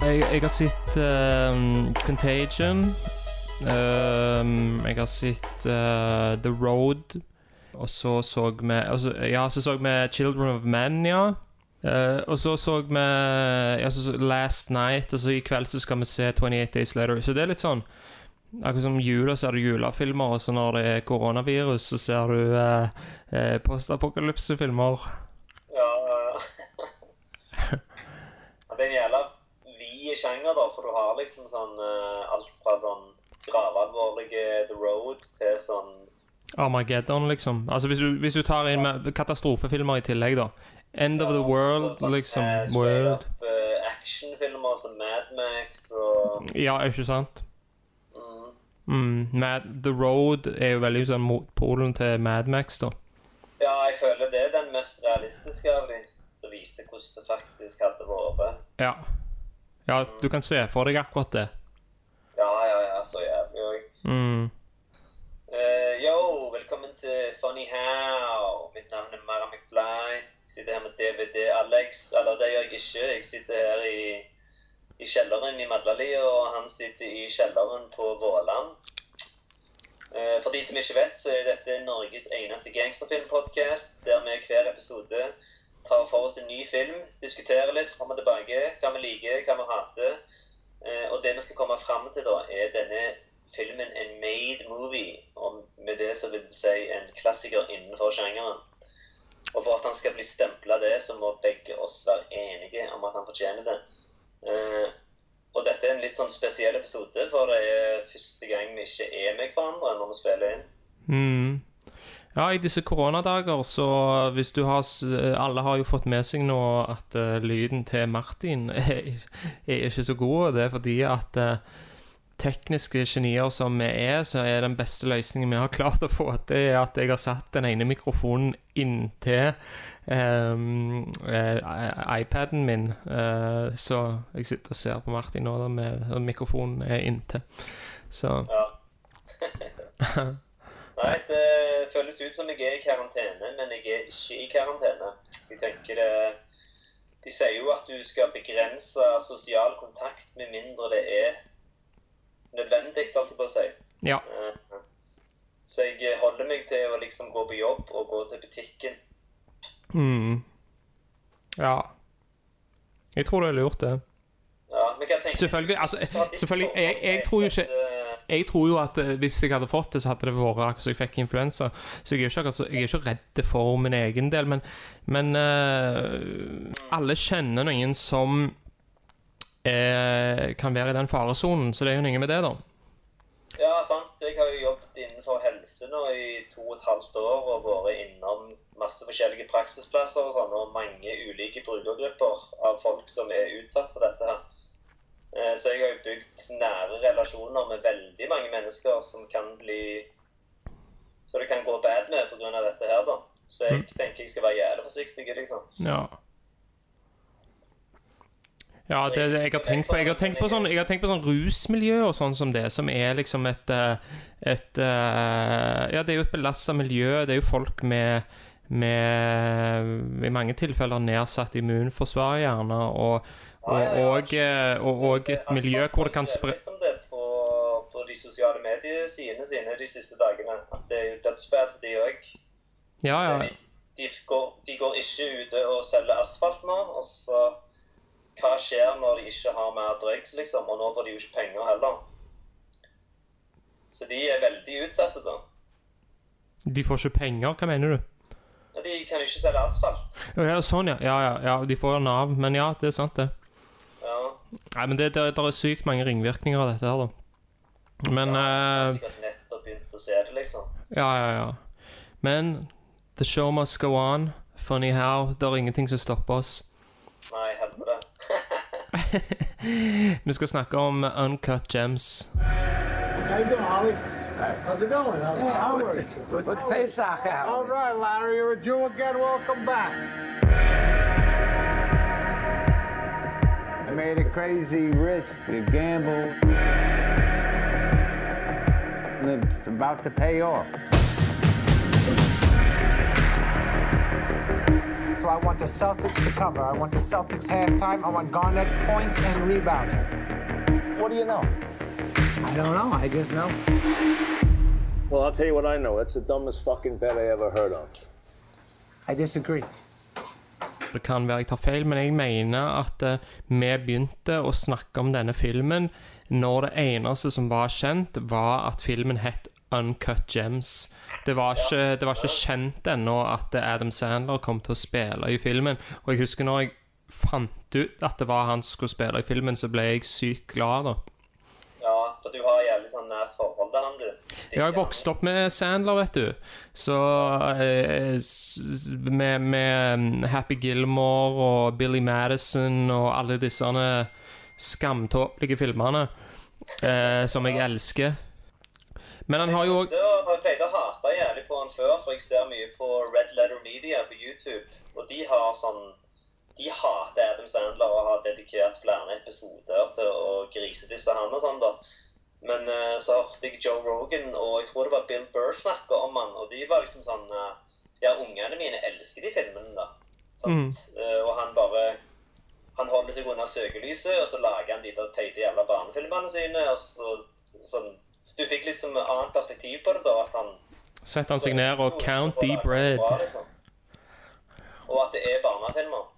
Jeg, jeg har sett ehm, Contagion. Ehm, jeg har sett uh, The Road. Og så så vi altså, Ja, så så vi Children of Men, ja. Eh, og så så vi ja, så, Last Night, og så i kveld så skal vi se 28 Days Later. Så det er litt sånn Akkurat som jula så er det julefilmer, og så når det er koronavirus, så ser du uh, uh, postapokalypsefilmer. Ja, ja. Ja, det er en jævla vid sjanger, da, for du har liksom sånn uh, alt fra sånn gravalvorlige The Road til sånn Armageddon, liksom. Altså Hvis du, hvis du tar inn katastrofefilmer i tillegg, da. End of the World, så- sånn, liksom. eh, World. up, uh, actionfilmer som Mad Max og Ja, ikke sant? mm, Mm. Mad, the Road er jo veldig sånn motpolen til Mad Max, da. Ja, jeg føler det er den mest realistiske av de, som viser hvordan det faktisk hadde vært. Ja. Ja, du kan se for deg akkurat det. Ja, ja, ja, så jævlig òg. Mm. Uh, yo, velkommen til Funny How. Mitt navn er Mara McFly. Jeg sitter her med DVD-Alex. Eller det gjør jeg ikke. Jeg sitter her i, i kjelleren i Madlali, og han sitter i kjelleren på Våland. Uh, for de som ikke vet, så er dette Norges eneste gangsterfilmpodkast, der vi hver episode tar for oss en ny film, diskuterer litt fram og tilbake, hva vi liker, hva vi hater. Eh, og det vi skal komme fram til, da, er denne filmen en made movie. Og med det så vil det si en klassiker innenfor sjangeren. Og for at han skal bli stempla det, så må begge oss være enige om at han fortjener det. Eh, og dette er en litt sånn spesiell episode, for det er første gang vi ikke er med hverandre når vi spiller inn. Mm. Ja, i disse koronadager, så hvis du har Alle har jo fått med seg nå at uh, lyden til Martin er, er ikke så god, det er fordi at uh, tekniske genier som vi er, så er den beste løsningen vi har klart å få til, er at jeg har satt den ene mikrofonen inntil um, eh, iPaden min. Uh, så jeg sitter og ser på Martin nå da, med mikrofonen er inntil. Så Ja. Nei, det føles ut som jeg er i karantene, men jeg er ikke i karantene. Jeg tenker det De sier jo at du skal begrense sosial kontakt med mindre det er nødvendig, holdt jeg på å si. ja. Eh, Så jeg holder meg til å liksom gå på jobb og gå til butikken. Mm. Ja. Jeg tror det er lurt, det. Ja, men hva tenker Selvfølgelig, altså, selvfølgelig, jeg- jeg tror jo ikke- til- Jeg tror jo at eh, hvis jeg hadde fått det, så hadde det vært akkurat som jeg fikk influensa. Så jeg er ikke, altså, ikke redd for min egen del, men, men uh, alle kjenner noen som uh, kan være i den faresonen, så det er jo noe med det, da. Ja, sant. Jeg har jo jobbet innenfor helse nå i to og et halvt år og vært innom masse forskjellige praksisplasser og sånn, og mange ulike brukergrupper av folk som er utsatt for dette her. Eh, Så jeg har jo bygd nære relasjoner med veldig mange mennesker som kan bli Så det kan gå bad med pga. dette her, da. Så jeg tenker jeg skal være jævlig forsiktig, liksom. Ja. Ja, det, det jeg har tenkt på Jeg har tenkt på sånn, jeg har tenkt på sånn rusmiljø og sånn som det, som er liksom et eh, et eh, Ja, det er jo et belasta miljø. Det er jo folk med med i mange tilfeller nedsatt immunforsvar, gjerne, og, og, og, eh, og, og et miljø hvor det kan spre... De sosiale mediesidene sine de siste dagene. At det er jo dødsbad for de òg. Ja, ja. De, de, går, de går ikke ute og selger asfalt nå. Og så hva skjer når de ikke har mer drugs, liksom? Og nå får de jo ikke penger heller. Så de er veldig utsatte, da. De får ikke penger, hva mener du? Ja, De kan jo ikke selge asfalt. Ja, ja, sånn, ja. Ja, ja, ja. De får Nav. Men ja, det er sant, det. Ja, Nei, men det, det, det er sykt mange ringvirkninger av dette her, da. Men jeg har eh, sikkert nettopp begynt å se det, liksom. Ja, ja, ja. Men the show must go on. Funny how. Det er ingenting som stopper oss. Nei, helvete. Vi skal snakke om Uncut Gems. How you doing, Holly? How's it going? Hey, Howard. Good Pesach All right, Larry, you're a Jew again. Welcome back. Made a crazy risk, a gamble. And it's about to pay off. So I want the Celtics to cover. I want the Celtics halftime. I want Garnett points and rebounds. What do you know? I don't know. I just know. Well, I'll tell you what I know. It's the dumbest fucking bet I ever heard of. I disagree. Det kan være jeg tar feil, men jeg mener at eh, vi begynte å snakke om denne filmen når det eneste som var kjent, var at filmen het Uncut Gems. Det var ikke, det var ikke kjent ennå at Adam Sandler kom til å spille i filmen. Og jeg husker når jeg fant ut at det var han som skulle spille i filmen, så ble jeg sykt glad, da. Ja, for du har jævlig sånn nært forhold til du. Jeg har vokst opp med Sandler, vet du. Så eh, med, med mm, Happy Gilmore og Billy Madison og alle disse skamtåpelige filmene eh, som jeg elsker. Men han har jo òg Jeg pleide å hate jævlig på han før, for jeg ser mye på Red Letter Media på YouTube. Og de har sånn De hater Adam Sandler og har dedikert flere episoder til å grisedisse han og sånn, da. Men uh, så hørte jeg Joe Rogan og jeg tror det var Bill Burr snakke om han, og de var liksom sånn uh, Ja, ungene mine elsker de filmene, da. Sant? Uh, og han bare Han holder seg unna søkelyset, og så lager han de teite jævla barnefilmene sine. og så sånn Du fikk liksom et annet perspektiv på det, da. At han setter han seg ned og count the bread. Bra, liksom. Og at det er barnefilmer.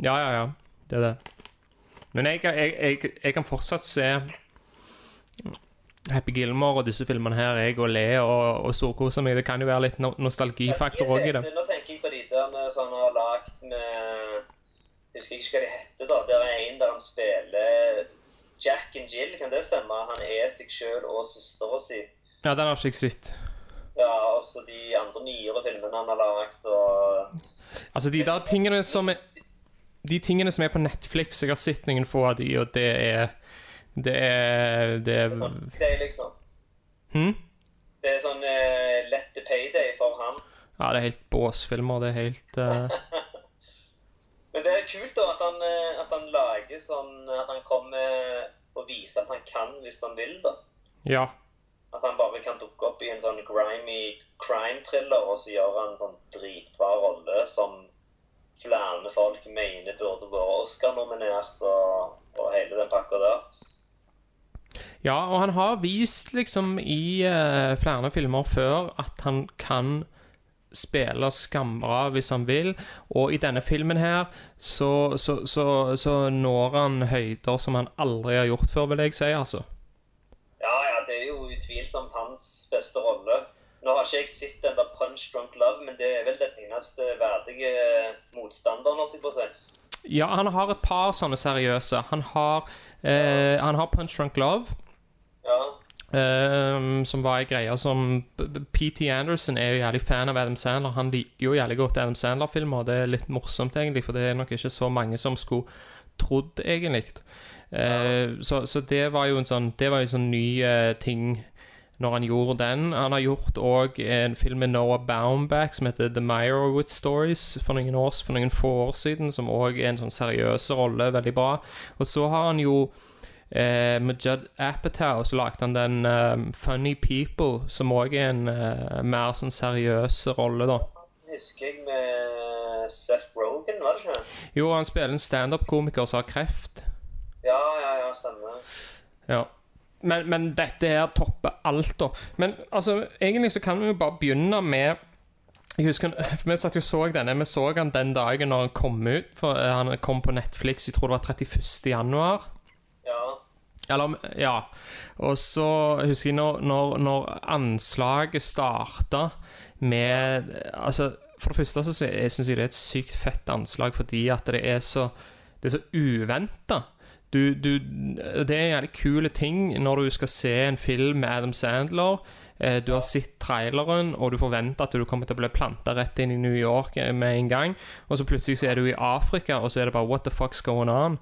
Ja, ja, ja. Det er det. Men jeg, kan- jeg, jeg, jeg kan fortsatt se Happy Gilmore og disse filmene her, jeg og le og, og storkose meg. Det kan jo være litt no nostalgifaktor òg i det. Nå tenker jeg på de der med sånn har lagd med Jeg husker ikke hva de heter, da. Der er en der han spiller Jack and Jill, kan det stemme? Han er seg sjøl og søstera si. Ja, den har ikke jeg sett. Ja, også de andre nyere filmene han har lagd, og Altså, de der tingene som er De tingene som er på Netflix, jeg har sett noen få av de, og det er Det er Det er Det er liksom hm? Det er sånn uh, lett payday for ham. Ja, det er helt båsfilmer. Det er helt uh... Men det er kult da at han, eh, at han lager sånn At han kommer og viser at han kan hvis han vil, da. Ja. At han bare kan dukke opp i en sånn grimy crime-thriller, og så gjør han en sånn dritbra rolle som flere folk mener burde vært Oscar-nominert, og, og hele den pakka der. Ja, og han har vist liksom i uh, flere filmer før at han kan spille skambra hvis han vil, og i denne filmen her så, så, så, så når han høyder som han aldri har gjort før, vil jeg si, altså. Ja, ja, det er jo utvilsomt hans beste. Nå har ikke jeg sett den der Punch Drunk Love, men det er vel den eneste verdige motstanderen, holdt jeg på å si. Ja, han har et par sånne seriøse. Han har, eh, han har Punch Drunk Love, Ja, eh, som var ei greie som PT Anderson er jo jævlig fan av Adam Sandler. Han liker jo jævlig godt Adam Sandler-filmer, og det er litt morsomt, egentlig, for det er nok ikke så mange som skulle trodd, egentlig. Eh, så, så det var jo en sånn Det var jo en sånn ny eh, ting når han gjorde den. Han har gjort òg en film med Noah Baumbach som heter The Meyerowitz Stories for noen, år, for noen få år siden, som òg er en sånn seriøs rolle, veldig bra. Og så har han jo eh, med Judd Apatow så lagde han den um, Funny People, som òg er en uh, mer sånn seriøs rolle, da. husker jeg med Seth Rogen, var det ikke? Jo, han spiller en standup-komiker som har kreft. Ja, ja, ja, stemmer. Ja. Men, men dette her topper alt, da. Men altså, egentlig så kan vi jo bare begynne med Jeg husker Vi satt jo så denne. Vi så han den dagen når han kom ut. For eh, Han kom på Netflix, jeg tror det var 31. januar. Ja. Eller, ja. Og så husker jeg når, når, når anslaget starta med Altså, for det første så syns jeg det er et sykt fett anslag fordi at det er så Det er så uventa. Du, du, det er en jævlig kule ting når du skal se en film med Adam Sandler. Eh, du har sett traileren, og du forventer at du kommer til å bli planta rett inn i New York eh, med en gang. Og så plutselig så er du i Afrika, og så er det bare What the fuck's going on?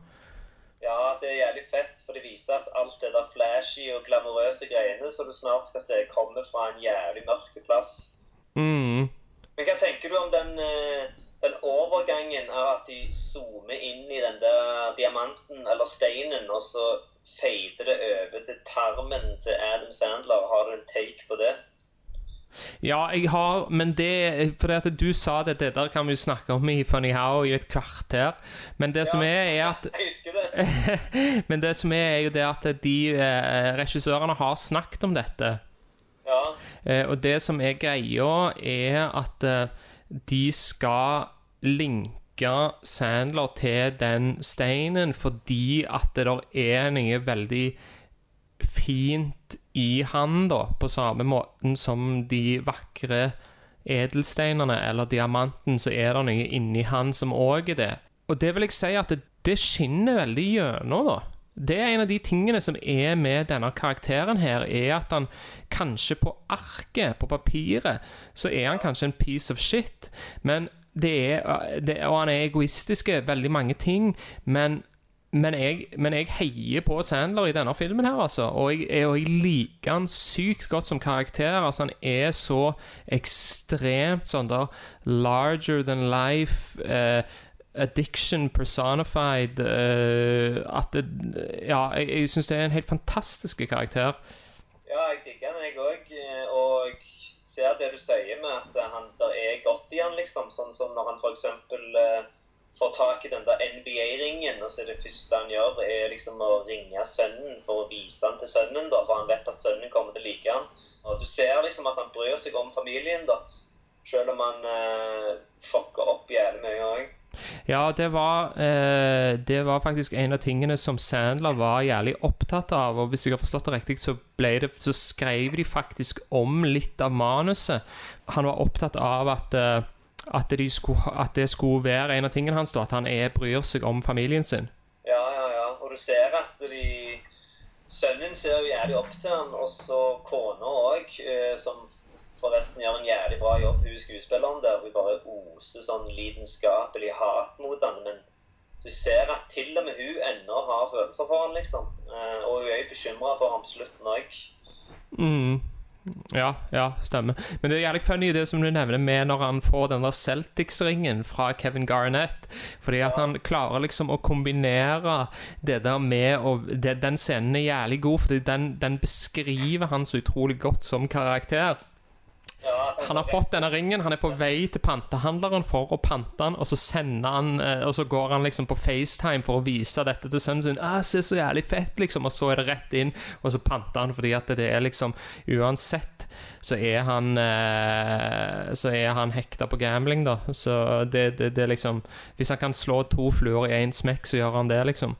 Ja, det er jævlig fett, for det viser at alt det der flashy og glamorøse greiene som du snart skal se, kommer fra en jævlig mørk plass. Mm. Men hva tenker du om den, eh, den overgangen av at de zoomer inn i den der diamanten eller steinen, og så feider det over til tarmen til Adam Sandler? Har du en take på det? Ja, jeg har Men det Fordi at du sa det, det der kan vi snakke om i Funny How i et kvarter. Men det som er, er at Jeg husker det. Men det som er, er jo det at de eh, regissørene har snakket om dette. Ja. Eh, og det som er greia, er at eh, de skal linke Sandler til den steinen fordi at det der er noe veldig fint i han, da, på samme måten som de vakre edelsteinene eller diamanten, så er det noe inni han som òg er det. Og det vil jeg si at det, det skinner veldig gjennom, da. Det er en av de tingene som er med denne karakteren her, er at han kanskje på arket, på papiret, så er han kanskje en piece of shit, men det er, det, og han er egoistisk i veldig mange ting, men men jeg, men jeg heier på Sandler i denne filmen her, altså. Og jeg, og jeg liker han sykt godt som karakter. Altså, han er så ekstremt sånn der larger than life. Eh, addiction personified. Uh, at det Ja, jeg, jeg syns det er en helt fantastisk karakter. Ja, jeg digger den, jeg òg. Og jeg ser det du sier med at han, der er godt i han, liksom. Sånn som når han f.eks. Uh, får tak i den der NBA-ringen, og så det første han gjør, er liksom å ringe sønnen for å vise han til sønnen, da, for han vet at sønnen kommer til å like han. Og du ser liksom at han bryr seg om familien, da. Selv om han uh, fucker opp jævlig mye òg. Ja, det var, eh, det var faktisk en av tingene som Sandler var jævlig opptatt av. Og hvis jeg har forstått det riktig, så, det, så skrev de faktisk om litt av manuset. Han var opptatt av at eh, at, de skulle, at det skulle være en av tingene hans, da, at han er, bryr seg om familien sin. Ja, ja, ja. Og du ser at de Sønnen ser jo jævlig opp til han, og så kona òg, som forresten gjør en jævlig bra jobb, hun skuespilleren der. Hun bare oser sånn lidenskapelig hat mot han, men du ser at til og med hun ennå har følelser for han, liksom. Og hun er jo bekymra for ham på slutten òg. Mm. Ja, ja, stemmer. Men det er jævlig funny det som du nevner med når han får den der Celtics-ringen fra Kevin Garnett. Fordi at han klarer liksom å kombinere det der med det, Den scenen er jævlig god, fordi den, den beskriver han så utrolig godt som karakter. Han har fått denne ringen, han er på vei til pantehandleren for å pante den, og så sender han Og så går han liksom på FaceTime for å vise dette til sønnen sin. Ah, 'Se så jævlig fett', liksom. Og så er det rett inn, og så panter han fordi at det er liksom Uansett så er han eh, Så er han hekta på gambling, da. Så det, det, det liksom Hvis han kan slå to fluer i én smekk, så gjør han det, liksom.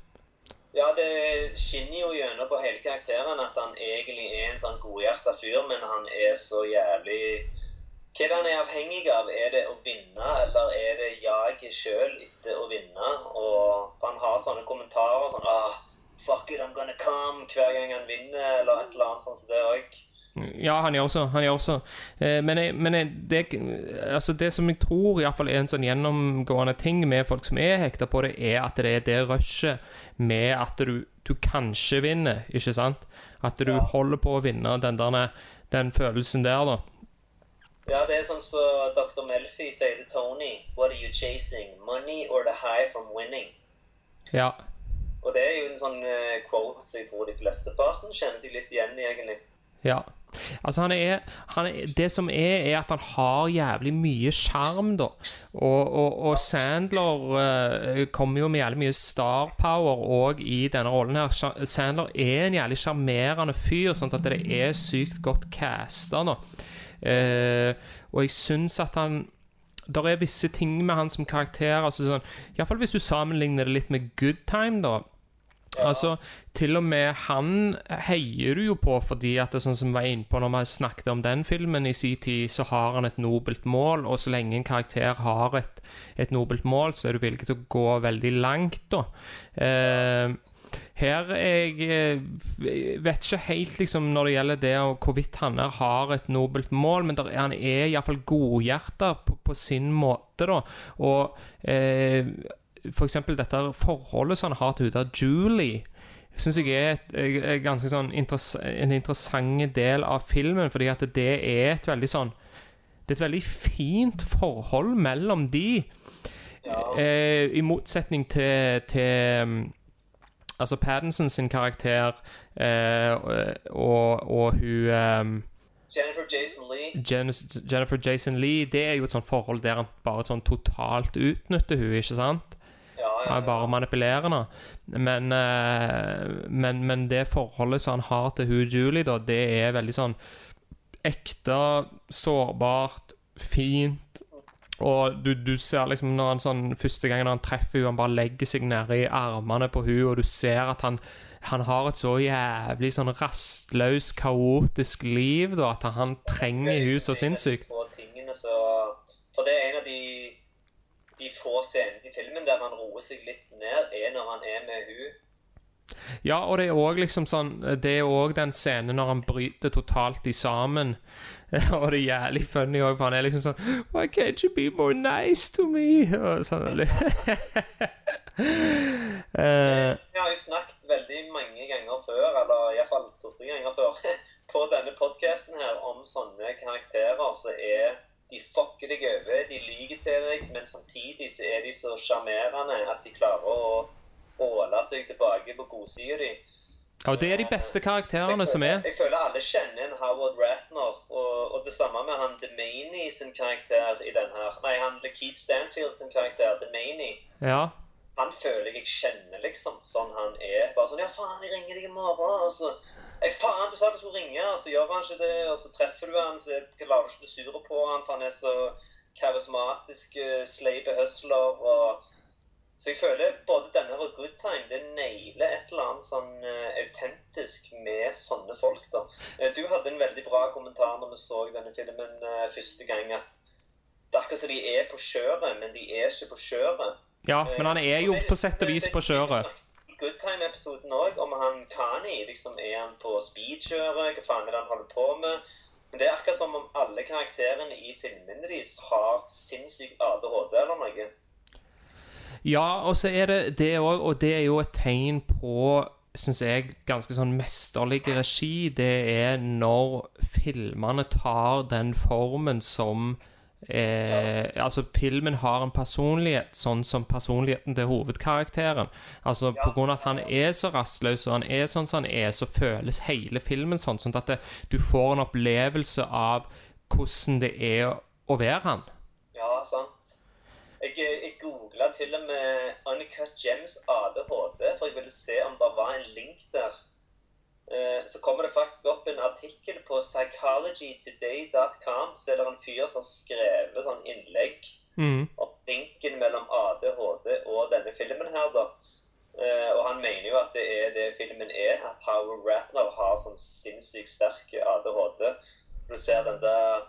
Ja, det skinner jo gjennom på hele karakteren at han egentlig er en sånn godhjerta fyr, men han er så jævlig Hva er det han er avhengig av? Er det å vinne, eller er det jaget sjøl etter å vinne? Og han har sånne kommentarer sånn ah, Fuck it, I'm gonna come hver gang han vinner, eller et eller annet sånt som det òg. Ja, han gjør også. Han gjør også. Eh, men, jeg, men jeg, det, altså det som jeg tror i hvert fall er en sånn gjennomgående ting med folk som er hekta på det, er at det er det rushet med at du, du kanskje vinner, ikke sant? At du Ja. holder på å vinne den, der, den følelsen der, da. Ja, det er sånn som Dr. Melfi sier til Tony. What are you chasing? Money or the high from winning? Ja. Og det er jo en sånn eh, quote som jeg tror de flesteparten kjenner seg litt igjen i, egentlig. Ja. Altså, han er, han er Det som er, er at han har jævlig mye sjarm, da. Og, og, og Sandler uh, kommer jo med jævlig mye star power òg i denne rollen her. Sandler er en jævlig sjarmerende fyr, sånn at det er sykt godt casta, nå. Uh, og jeg syns at han der er visse ting med han som karakter altså sånn, Iallfall hvis du sammenligner det litt med Good Time, da. Altså, til og med han heier du jo på fordi at det er sånn som vi var inne på når vi snakket om den filmen i sin tid, så har han et nobelt mål, og så lenge en karakter har et, et nobelt mål, så er du villig til å gå veldig langt, da. Eh, her jeg eh, vet ikke helt liksom når det gjelder det og hvorvidt han her har et nobelt mål, men der, han er iallfall godhjerta på, på sin måte, da. Og eh, for eksempel dette forholdet som han har til hun Julie syns jeg er, et, er ganske sånn interess en interessant del av filmen, fordi at det er et veldig sånn Det er et veldig fint forhold mellom de. Eh, I motsetning til, til um, Altså Paddinson sin karakter eh, og, og hun eh, Jennifer Jason Lee. Jennifer Jason Lee, det er jo et sånt forhold der han bare sånn totalt utnytter hun, ikke sant? Ja, er bare manipulerende. Men, eh, men, men det forholdet som han har til hun Julie, da, det er veldig sånn ekte, sårbart, fint. Og du, du ser liksom når han sånn Første gangen han treffer henne, han bare legger seg nede i armene på henne, og du ser at han han har et så jævlig sånn rastløs, kaotisk liv, da, at han trenger henne så sinnssykt. For det er en av de, de få scenene i filmen der han roer seg litt ned, er når han er med hun. Ja, og det er òg liksom sånn Det er òg den scenen når han bryter totalt i sammen. Og det er jævlig funny òg, for han er liksom sånn Why can't you be more nice to me? Og sånn Jeg har jo snakket veldig mange ganger før, eller iallfall to-tre ganger før, på denne podcasten her om sånne karakterer så er de fucker deg over, de lyver men samtidig så er de så sjarmerende at de klarer å åle seg tilbake på godsida di. Og det er de beste karakterene som er. Jeg føler alle kjenner en Howard Ratner, og, og det samme med han Demaney sin karakter i den her. Nei, han Keith Stanfield sin karakter, Demaney. Ja. Han føler jeg kjenner, liksom. Sånn han er. Bare sånn Ja, faen, jeg ringer deg i morgen. Og så Ei, faen, du sa du skulle ringe, og så gjør han ikke det. Og så treffer du han, så lar du ikke bli sur på han, for han er så karismatisk, uh, sleipe hustler og Så jeg føler både denne og Good Time det nailer et eller annet sånn uh, autentisk med sånne folk, da. Eh, du hadde en veldig bra kommentar når vi så denne filmen uh, første gang, at det er akkurat som de er på kjøret, men de er ikke på kjøret. ja, men han er jo på sett og vis på kjøret. Good Time-episoden òg, om han Kani. Liksom, er han på speedkjøret? Hva faen er det han holder på med? Men det er akkurat som om alle karakterene i filmene deres har sinnssyk ADHD eller noe. Ja, og så er det det òg, og det er jo et tegn på syns jeg, ganske sånn mesterlig regi. Det er når filmene tar den formen som eh, Altså, filmen har en personlighet sånn som personligheten til hovedkarakteren. Altså, på grunn av at han er så rastløs, og han er sånn som han er, så føles hele filmen sånn. Sånn at det, du får en opplevelse av hvordan det er å være han. Ja, sant. Jeg, jeg googla til og med Uncut Gems ADHD, for jeg ville se om det var en link der. Eh, Så kommer det faktisk opp en artikkel på psychologytoday.com. Så er det en fyr som har skrevet sånn innlegg Mm. om linken mellom ADHD og denne filmen her, da. Eh, Og han mener jo at det er det filmen er, at Howard Ratner har sånn sinnssykt sterk ADHD. Du ser den der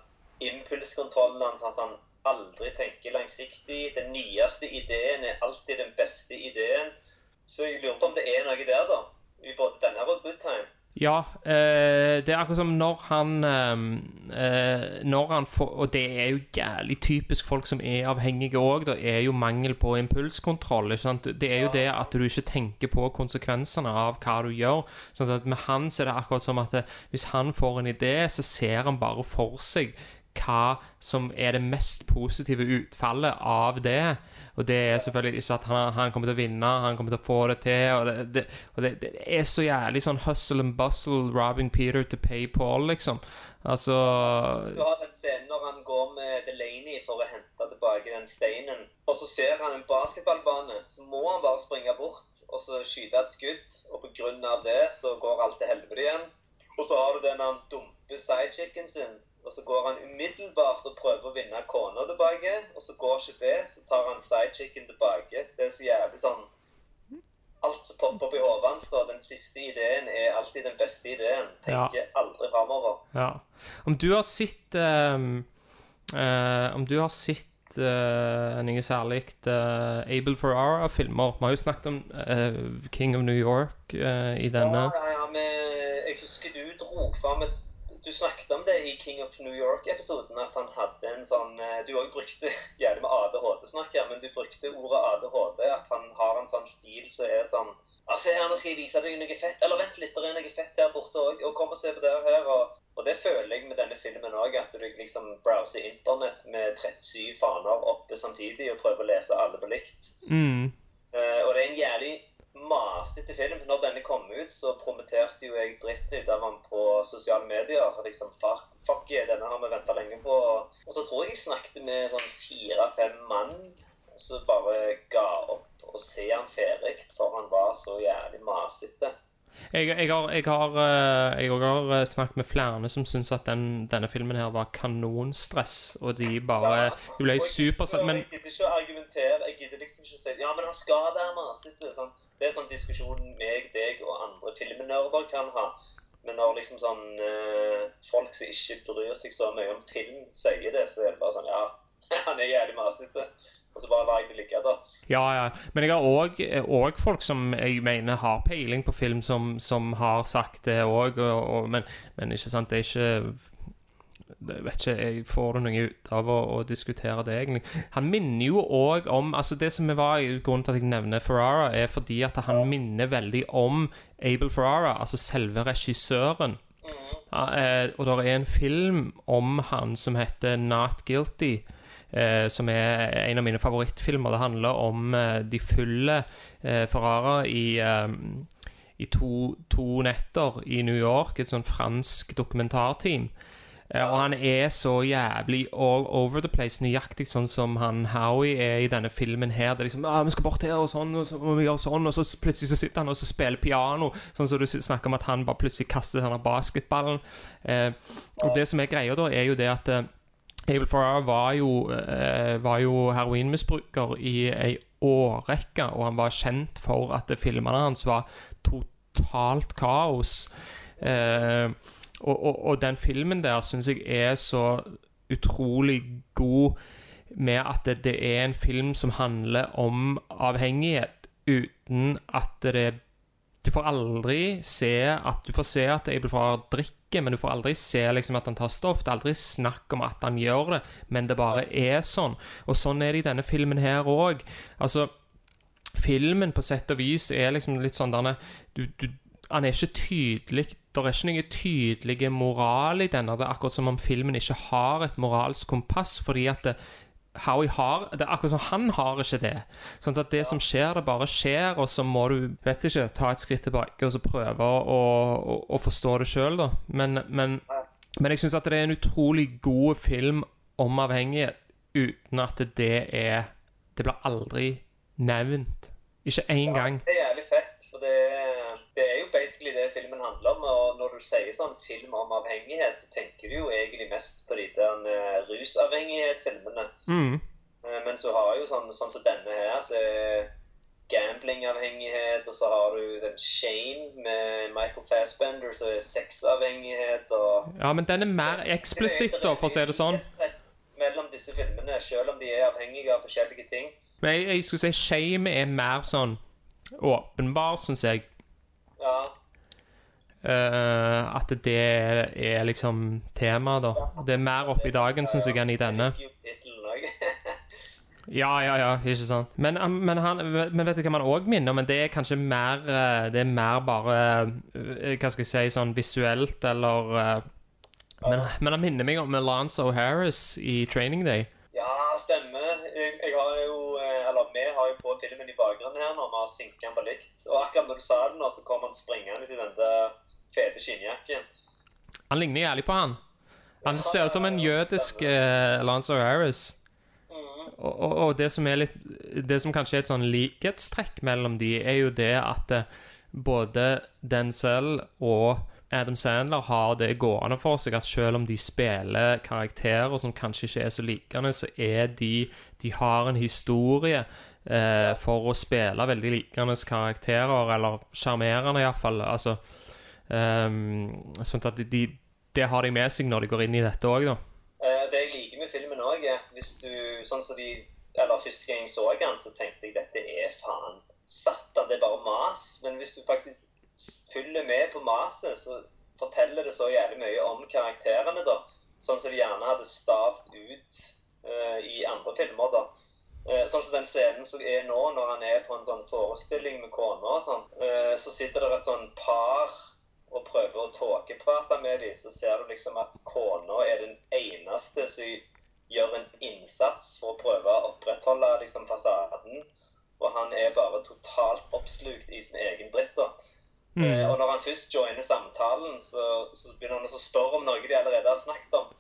impulskontrollen hans, at han aldri tenker langsiktig. Den nyeste ideen er alltid den beste ideen. Så jeg lurer på om det er noe der, da. I både denne og Good Time. Ja, eh, det er akkurat som når han eh, eh, Når han får Og det er jo jævlig typisk folk som er avhengige òg, det er jo mangel på impulskontroll. Ikke sant? Det er jo det at du ikke tenker på konsekvensene av hva du gjør. Sånn at Med han så er det akkurat som at eh, hvis han får en idé, så ser han bare for seg hva som er det mest positive utfallet av det. Og det er selvfølgelig ikke at han, han kommer til å vinne, han kommer til å få det til. Og det, det, og det, det er så jævlig sånn hustle and bustle, robbing Peter to pay Paul, liksom. Altså Du har den scenen når han går med Delaney for å hente tilbake den steinen. Og så ser han en basketballbane, så må han bare springe bort og så skyte et skudd. Og på grunn av det så går alt til helvete igjen. Og så har du den han dumper sidechicken sin. Og så går han umiddelbart og prøver å vinne kona tilbake. Og så går ikke det, så tar han sidechicken tilbake. Det er så jævlig sånn Alt som popper opp i hodet hans. Den siste ideen er alltid den beste ideen. Tenker aldri framover. Ja. Om du har sett um, uh, Om du har sett uh, noe særlig uh, Abel Ferrara-filmer. Vi har jo snakket om uh, King of New York eh, i denne. Ja, ja, ja, men jeg husker du drog fram et Du snakket om det i King of New York-episoden, at han hadde en sånn eh, Du òg brukte gjerne med ADHD-snakk her, men du brukte ordet ADHD. At han har en sånn stil som er sånn Altså, her, nå skal jeg vise deg noe fett. Eller vent litt, det er noe fett her borte òg. Og kom og se på det her. Og, og det føler jeg med denne filmen òg, at du liksom browser internett med 37 faner oppe samtidig og prøver å lese alle på likt. Mm. Uh, og det er en jævlig masete film. Når denne kom ut, så promoterte jo jeg dritten ut av den på sosiale medier. og Liksom, fuck, fuck yeah, denne har vi venta lenge på. Og så tror jeg jeg snakket med sånn fire-fem mann som bare ga opp å se han ferdig, for han var så jævlig masete. Jeg, jeg, har, jeg, har, eh, jeg har eh, snakket med flere som syns at den, denne filmen her var kanonstress, og de bare De ble Og super... gidder- Men Jeg gidder ikke å argumentere. Jeg gidder liksom ikke å si Ja, men han skal være masete. Sånn. Det er sånn diskusjon meg, deg og andre filmnerder kan ha. Men når liksom sånn eh, folk som ikke bryr seg så mye om film, sier det, så er det bare sånn Ja, han er jævlig masete. Og så bare lar jeg det ligge der. Ja, ja. Men jeg har òg folk som jeg mener har peiling på film, som, som har sagt det òg. Men, men ikke sant, det er ikke jeg vet ikke, jeg får det noe ut av å, å diskutere det, egentlig. Han minner jo òg om altså Det som var grunnen til at jeg nevner Ferrara, er fordi at han minner veldig om Abel Ferrara, altså selve regissøren. Eh, og det er en film om han som heter Not Guilty. Eh, som er en av mine favorittfilmer. Det handler om eh, de fulle eh, Ferrara i, i to, to netter i New York. Et sånn fransk dokumentarteam. Eh, og han er så jævlig all over the place, nøyaktig sånn som han Howie er i denne filmen her. Det er liksom ah, 'Vi skal bort her, og sånn, og så må vi gjøre sånn', og så plutselig så sitter han og så spiller piano. Sånn som du snakker om at han bare plutselig kaster denne basketballen. Eh, og det som er greia da, er jo det at eh, Abel Farrar var jo, eh, jo heroinmisbruker i ei årrekke, og han var kjent for at filmene hans var totalt kaos. Eh, og, og, og den filmen der syns jeg er så utrolig god med at det, det er en film som handler om avhengighet, uten at det Du får aldri se at Du får se at Abel Farrar drikker, men du får aldri se liksom at han tar stoff. Det er aldri snakk om at han gjør det, men det bare er sånn. Og sånn er det i denne filmen her òg. Altså filmen på sett og vis er liksom litt sånn denne du, du, Han er ikke tydelig Det er ikke noen tydelig moral i denne. Det er akkurat som om filmen ikke har et moralsk kompass, fordi at det, Howie har Det er akkurat som han har ikke det. Sånn at det som skjer, det bare skjer, og så må du vet ikke, ta et skritt tilbake og så prøve å, å, å forstå det sjøl. Men, men, men jeg syns at det er en utrolig god film om avhengighet uten at det er Det blir aldri nevnt. Ikke én gang. Det er jævlig fett, for det, det er jo basically det filmen handler om. Og når du sier sånn film om avhengighet, så tenker du jo egentlig mest på de der uh, rusavhengighet-filmene. Mm. Uh, men så har jo sånn, sånn som denne her, så er gamblingavhengighet, og så har du den Shane med Michael Fassbender, så er sexavhengighet og Ja, men den er mer eksplisitt, da, for å si det sånn. Mellom disse filmene, selv om de er avhengige av forskjellige ting. Men jeg, jeg skulle si shame er mer sånn åpenbar, syns jeg. Ja, Eh, at det er liksom temaet, da. Det er mer oppe i dagen, syns jeg, enn i denne. Ja, ja, ja, ikke sant. Men, um, men, han, men vet du hva man òg minner om? Men det er kanskje mer eh, Det er mer bare eh, Hva skal jeg si, sånn visuelt, eller eh, men, men han minner meg om Lance O'Harris i Training Day. Ja, stemmer. Jeg, jeg har jo, eh, eller vi har jo på filmen i bakgrunnen her når vi har sinket den på likt. Og akkurat når du sa det nå, så kom han springende i den der fete skinnjakken. Han ligner jævlig på han. Han ser ut som en jødisk eh, Lance O'Harris. Og, og, og det som er litt Det som kanskje er et sånn likhetstrekk mellom de, er jo det at eh, både Denzel og Adam Sandler har det gående for seg at selv om de spiller karakterer som kanskje ikke er så likende, så er de De har en historie eh, for å spille veldig likende karakterer, eller sjarmerende iallfall. Altså ehm, Sånn at de, de Det har de med seg når de går inn i dette òg, da. Eh, Det jeg liker med filmen òg, er at hvis du Sånn som de Eller første gang jeg så den, så tenkte jeg dette er faen satan, det er bare mas. Men hvis du faktisk følger med på maset, så forteller det så jævlig mye om karakterene, da. Sånn som de gjerne hadde stavt ut uh, i andre filmer, da. Uh, sånn som den scenen som er nå, når han er på en sånn forestilling med kona sånn, uh, så sitter det et sånn par og prøver å tåkeprate med dem, så ser du liksom at kona er den eneste som gjør en innsats for å prøve å opprettholde liksom fasaden. Og han er bare totalt oppslukt i sin egen dritt. da. Eh, og når han først joiner samtalen, så, så begynner han å spørre om noe de allerede har snakket om.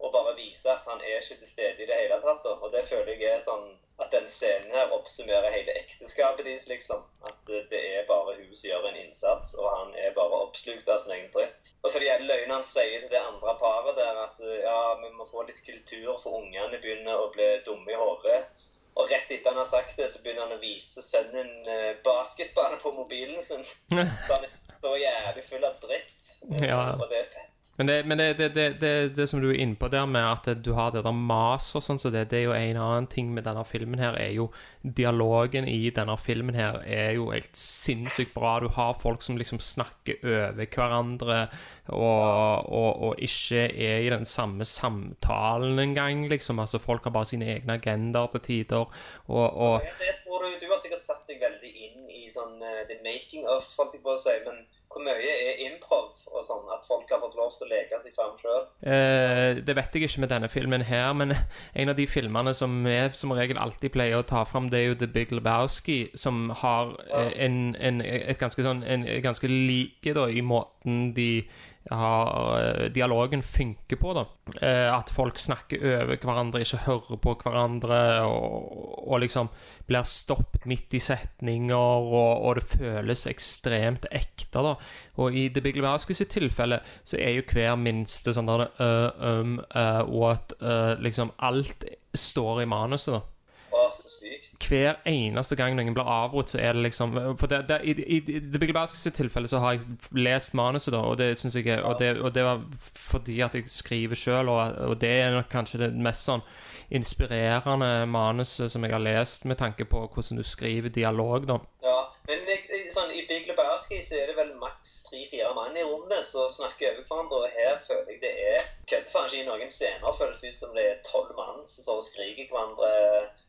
Og bare vise at han er ikke til stede i det hele tatt. da. Og det føler jeg er sånn at den scenen her oppsummerer hele ekteskapet deres, liksom. At det er bare hun som gjør en innsats, og han er bare oppslukt av sin egen dritt. Og så de løgnene han sier til det andre paret der, at ja, vi må få litt kultur, for ungene begynner å bli dumme i hodet. Og rett etter han har sagt det, så begynner han å vise sønnen eh, på mobilen sin. Så han er så jævlig full av dritt. Ja. Og det er fett. Men det, men det, det, det, som du er inne på der med at du har det der mas og sånn, så det, er jo en annen ting med denne filmen her, er jo dialogen i denne filmen her er jo helt sinnssykt bra. Du har folk som liksom snakker over hverandre og, og, og ikke er i den samme samtalen engang, liksom. Altså, folk har bare sine egne agendaer til tider, og, og du, du har sikkert satt deg veldig inn i sånn eh, the making of, holdt jeg på å si. Men hvor mye er impro? Lov til å leke seg fram sjøl? Eh, det vet jeg ikke med denne filmen her, men en av de filmene som vi som regel alltid pleier å ta fram, det er jo The Big Lebowski, som har ja. en, en, et ganske sånn en, ganske like da, i måten de har eh, dialogen funker på, da. Eh, at folk snakker over hverandre, ikke hører på hverandre, og, og liksom blir stoppet midt i setninger, og, og det føles ekstremt ekte, da. Og i The Big Lebowski sitt tilfelle så er jo hver minste sånn der uh, um, uh, what uh, Liksom alt står i manuset, da. Hver eneste gang noen blir avbrutt, så er det liksom For det, det, i, i, i The Big Lebowski sitt tilfelle så har jeg lest manuset, da, og det synes jeg og det, og det var fordi at jeg skriver sjøl, og, og det er nok kanskje det mest sånn inspirerende manuset som jeg har lest, med tanke på hvordan du skriver dialog, da. Ja, men sånn, i Big Lebowski så er det vel maks tre-fire mann i rommet som snakker over hverandre, og her føler jeg det er Kødder faen ikke i noen scener føles det ut som det er tolv mann som står og skriker hverandre.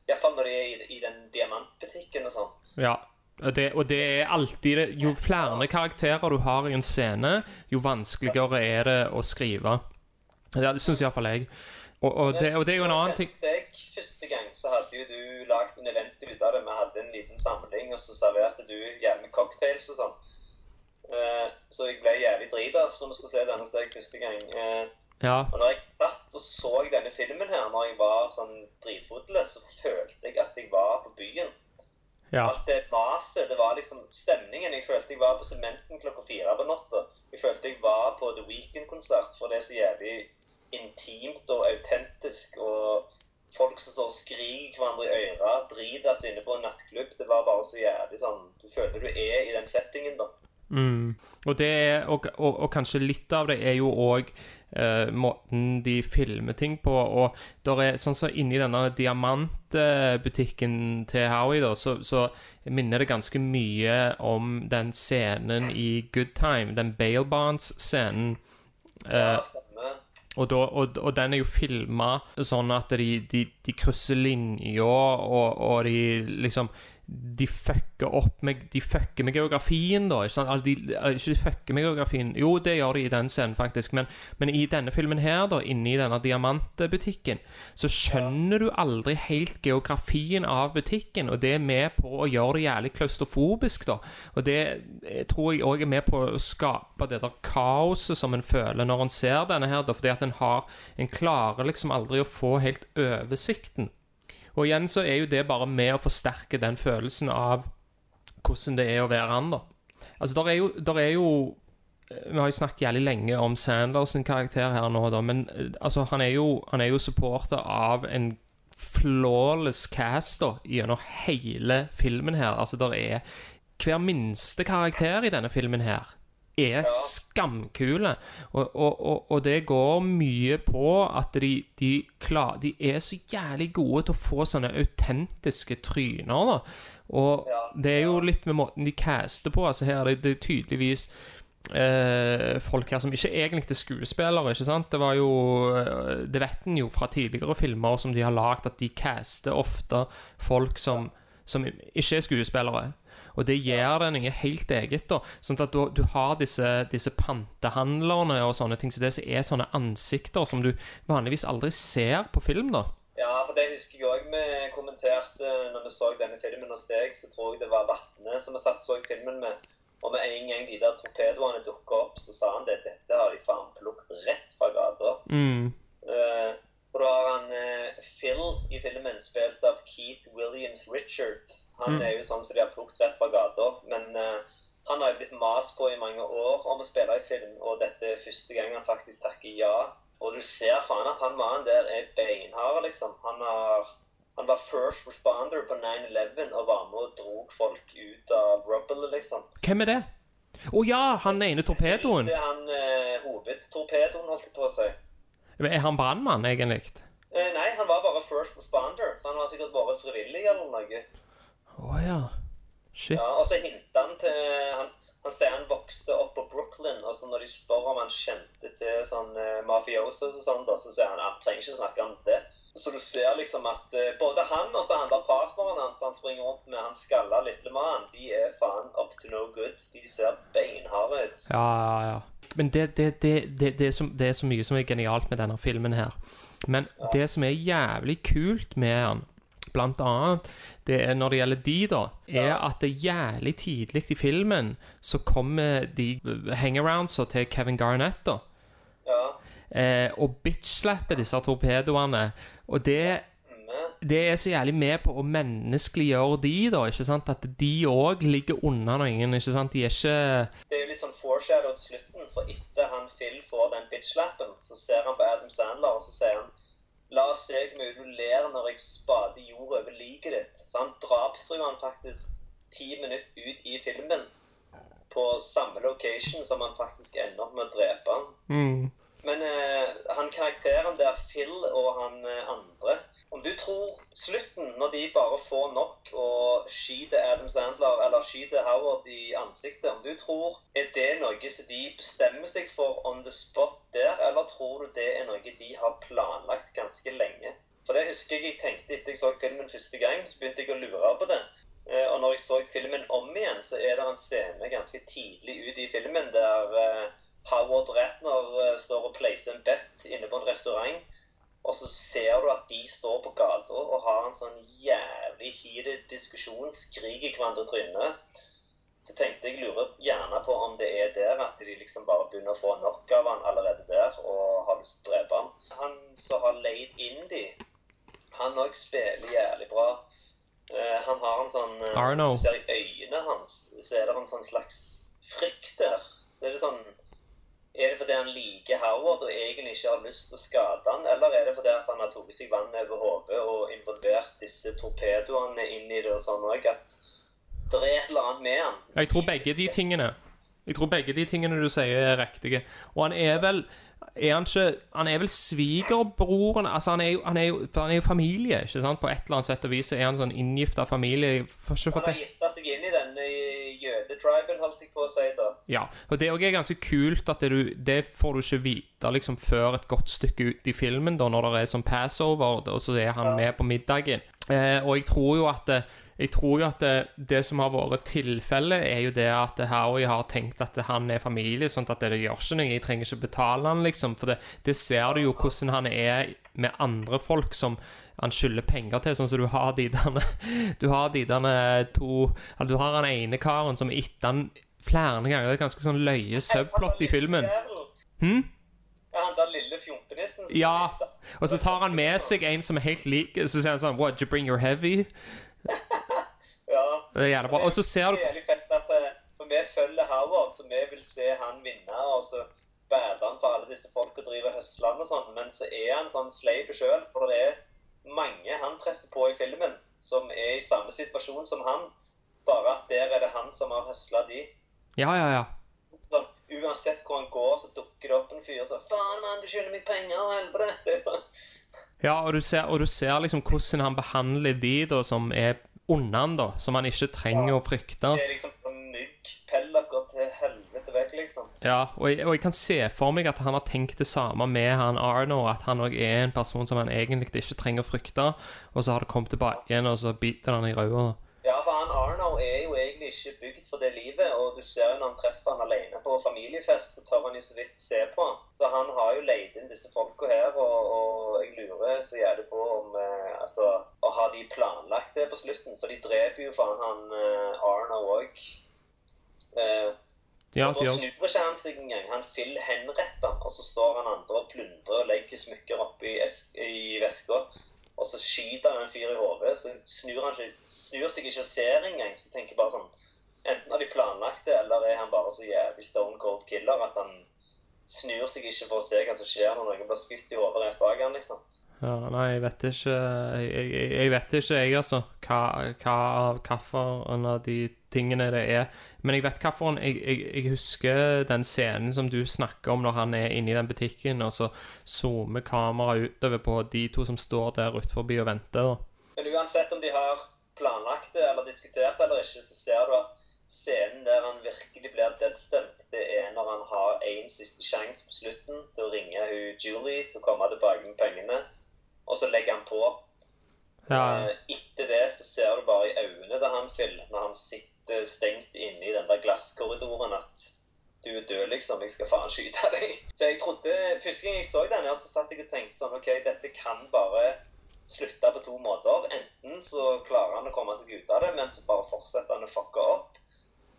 Iallfall når de er i, i den diamantbutikken og sånn. Ja. Det, og det er alltid Jo flere karakterer du har i en scene, jo vanskeligere er det å skrive. Det syns iallfall jeg. Og, og, det, og det er jo en annen ting Jeg, første gang så hadde jo du lagd en event ut av det. Vi hadde en liten samling, og så serverte du med cocktails og sånn. Eh, så jeg ble jævlig drita når vi skulle se denne steg første gang. Ja. og når jeg satt og så denne filmen her, når jeg var sånn dritfull, så følte jeg at jeg var på byen. ja. Alt det maset, det var liksom stemningen. Jeg følte jeg var på Sementen klokka fire på natta. Jeg følte jeg var på The Weekend-konsert, for det er så jævlig intimt og autentisk. Og folk som står og skriker hverandre i øra, seg inne på en nattklubb. Det var bare så jævlig sånn Du føler du er i den settingen, da. Mm. Og, det er, og, og, og kanskje litt av det er jo òg eh, måten de filmer ting på. Og der er sånn som inni denne diamantbutikken til Howie, da, så, så minner det ganske mye om den scenen i Good Time, den Bale Bonds-scenen. Ja, Eh, og, da, og, og den er jo filma sånn at de, de, de krysser linjer, og, og de liksom De fucker opp med De fucker med geografien, da. Ikke sant? Altså, de, ikke de fucker med geografien Jo, det gjør de i den scenen, faktisk. Men, men i denne filmen her, da, inni denne diamantbutikken, så skjønner du aldri helt geografien av butikken, og det er med på å gjøre det jævlig klaustrofobisk, da. Og det eh, tror jeg òg er med på å skape det der kaoset som en føler når en ser denne her, da, fordi at en har En klarer liksom aldri å få helt oversikten. Og igjen så er jo det bare med å forsterke den følelsen av hvordan det er å være han, da. Altså, der er jo, der er jo Vi har jo snakket jævlig lenge om Sanders sin karakter her nå, da, men eh, altså, han er jo, han jo supporter av en flawless cast da, gjennom hele filmen her. Altså, der er Hver minste karakter i denne filmen her er skamkule. Og, og, og, og det går mye på at de, de, klar, de er så jævlig gode til å få sånne autentiske tryner. da. Og det er jo litt med måten de caster på. altså her, Det, det er tydeligvis eh, folk her som ikke egentlig er skuespillere. ikke sant? Det var jo eh, Det vet en jo fra tidligere filmer som de har lagd, at de caster ofte folk som, som ikke er skuespillere. Og det gjør det noe helt eget. da Sånn at du, du har disse, disse pantehandlerne og sånne ting. Så det er sånne ansikter som du vanligvis aldri ser på film. da Ja, for det husker jeg òg vi kommenterte når vi så denne filmen hos deg. Så tror jeg det var Vatne som vi satt så filmen med. Og med en gang de der torpedoene dukka opp, så sa han det. Dette har de faen plukket rett fra gata. mm. Uh, og da har han uh, Phil i filmen spilt av Keith Williams Richard. Han Mm. er jo sånn som de har plukket rett fra gata. Men uh, han har jo blitt mast på i mange år om å spille i film, og dette er første gang han faktisk takker ja. Og du ser faen at han mannen der er beinhard, liksom. Han, har, han var first responder på 9-11 og var med og drog folk ut av rubble, liksom. Hvem er det? Å ja, han ene torpedoen. Det er han eh, hovedtorpedoen, holdt jeg på å si. Er han brannmann, egentlig? Eh, nei, han var bare first responder, så han har sikkert vært frivillig eller noe. Å ja. Shit. Ja, og så hintet han til han, han sier han vokste opp på Brooklyn, og så når de spør om han kjente til sånn uh, mafiosos og sånn, da, så sier han han trenger ikke snakke om det. Så du ser liksom at uh, både han og så han der partneren hans han springer rundt med, han skalla lille mann, de er faen up to no good. De ser beinharde ut. Ja, ja, ja. Men det, det, det, det, det, er så, det er så mye som er genialt med denne filmen her. Men det som er jævlig kult med den, blant annet det er når det gjelder de, da, er at det jævlig tidlig i filmen så kommer de hangaroundsa til Kevin Garnett, da. Ja. Eh, og bitch-slapper disse torpedoene. Og det det er så jævlig med på å menneskeliggjøre de, da. ikke sant? At de òg ligger unna noen. ikke sant? De er ikke Det er jo litt sånn foreshadowed slutten, for etter han Phil får den bitch-slappen, så ser han på Adam Sandler, og så sier han La oss se hvor mye du ler når jeg spader jord over liket ditt. Så han drapstruer han faktisk ti minutter ut i filmen på samme location som han faktisk ender opp med å drepe han. mm. Men eh, han karakteren der, Phil og han eh, andre Om du tror slutten, når de bare får nok og skyter Adam Sandler eller skyter Howard i ansiktet Om du tror Er det noe som de bestemmer seg for on the spot der, eller tror du det er noe de har planlagt ganske lenge? For det husker jeg jeg tenkte etter jeg så filmen første gang. Så begynte jeg å lure på det. Eh, Og når jeg så filmen om igjen, så er det en scene ganske tidlig ut i filmen der eh, Howard Ratner eh, står og placer en bet inne på en restaurant. Og så ser du at de står på gata og har en sånn jævlig heated diskusjon, skriker hverandre i trynet. Så tenkte jeg lurer gjerne på om det er der at de liksom bare begynner å få nok av han allerede der og har lyst til å drepe han. Han som har leid inn de, han òg spiller jævlig bra. Uh, han har en sånn uh, Arno. Hvis du ser i øynene hans, så er det en sånn slags frykt der. Så er det sånn Er det fordi han liker Howard og egentlig ikke har lyst til å skade han, eller er det fordi at han har tatt seg vann over hodet og involvert disse torpedoene inn i det og sånn òg, at det er et eller annet med han? Jeg tror begge de tingene Jeg tror begge de tingene du sier, er riktige. Og han er vel er han, ikke, han er vel svigerbroren altså han, er jo, han, er jo, han er jo familie, ikke sant? På et eller annet sett og vis er han sånn inngifta familie. Han har gifta seg inn i denne jødetriben, holdt jeg på å si da. Ja, og det er ganske kult at det, du, det får du ikke vite liksom før et godt stykke ut i filmen, da, når det er sånn passover, og så er han med på middagen. Eh, og jeg tror jo at det, jeg tror jo at det, det som har vært tilfellet, er jo det at Howie har tenkt at han er familie, sånn at det gjør ikke noe, jeg trenger ikke betale han, liksom. For det, det ser du jo hvordan han er med andre folk som han skylder penger til, sånn som du har de derne Du har de derne to Du har han ene karen som etter han flere ganger Det er ganske sånn løye subplot i filmen. Hm? Ja, han der lille fjompenissen. Ja. Og så tar han med seg en som er helt lik, så sier han sånn What, you bring your heavy? Ja. Det er jævlig bra. Og så ser du er eh, for vi følger Howard, så vi vil se han vinne, og så bærer han for alle disse folka driver høslene og sånn, men så er han sånn sleip sjøl, for det er mange han treffer på i filmen som er i samme situasjon som han, bare at der er det han som har høsla de. Ja, ja, ja. Så, uansett hvor han går, så dukker det opp en fyr som Faen, mann, du skylder meg penger, og helvete! Ja, og du ser, og du ser liksom hvordan han behandler de da som er under han, da. Som han ikke trenger å frykte. Det er liksom Ja, og jeg, og jeg kan se for meg at han har tenkt det samme med han Arno, at han òg er en person som han egentlig ikke trenger å frykte, og så har det kommet tilbake igjen, og så biter han i ræva. Ja, for han Arno er jo egentlig ikke bygd for det livet, og du ser jo når han treffer han alene på familiefest, så tør han jo så vidt se på han. Så han har jo leid inn disse folka her, og, og jeg lurer så jævlig på om eh, Altså, å ha de planlagt det på slutten, for de dreper jo faen han eh, Arno òg. Ja, de gjør snur ikke han seg engang. Han Phil henretter og så står han andre og plundrer og legger smykker oppi i veska. Og så skyter han en fyr i hodet, så snur han ikke, snur seg ikke og ser engang. Så tenker bare sånn Enten har de planlagt det, eller er han bare så jævlig stone cold killer at han snur seg ikke for å se hva som skjer når noen blir skutt i hodet rett bak han, liksom. Ja, nei, jeg vet ikke Jeg, jeg, jeg vet ikke, jeg, altså, hva, hva av hvilken av de tingene det er. Men jeg vet hvilken jeg, jeg, jeg husker den scenen som du snakker om når han er inne i den butikken, og så zoomer kameraet utover på de to som står der utenfor og venter. da. Men uansett om de har planlagt det eller diskutert det eller ikke, så ser du at scenen der han virkelig blir deadstunt, det er når han har en siste sjanse på slutten til å ringe hun Julie til å komme tilbake med pengene, og så legger han på. Ja, Eh, Etter det så ser du bare i øynene til han Phil, når han sitter stengt inne i den der glasskorridoren, at du er død, liksom. Jeg skal faen skyte deg. Så jeg trodde, Første gang jeg så den her, så satt jeg og tenkte sånn OK, dette kan bare slutte på to måter. Enten så klarer han å komme seg ut av det, men så bare fortsetter han å fucke opp.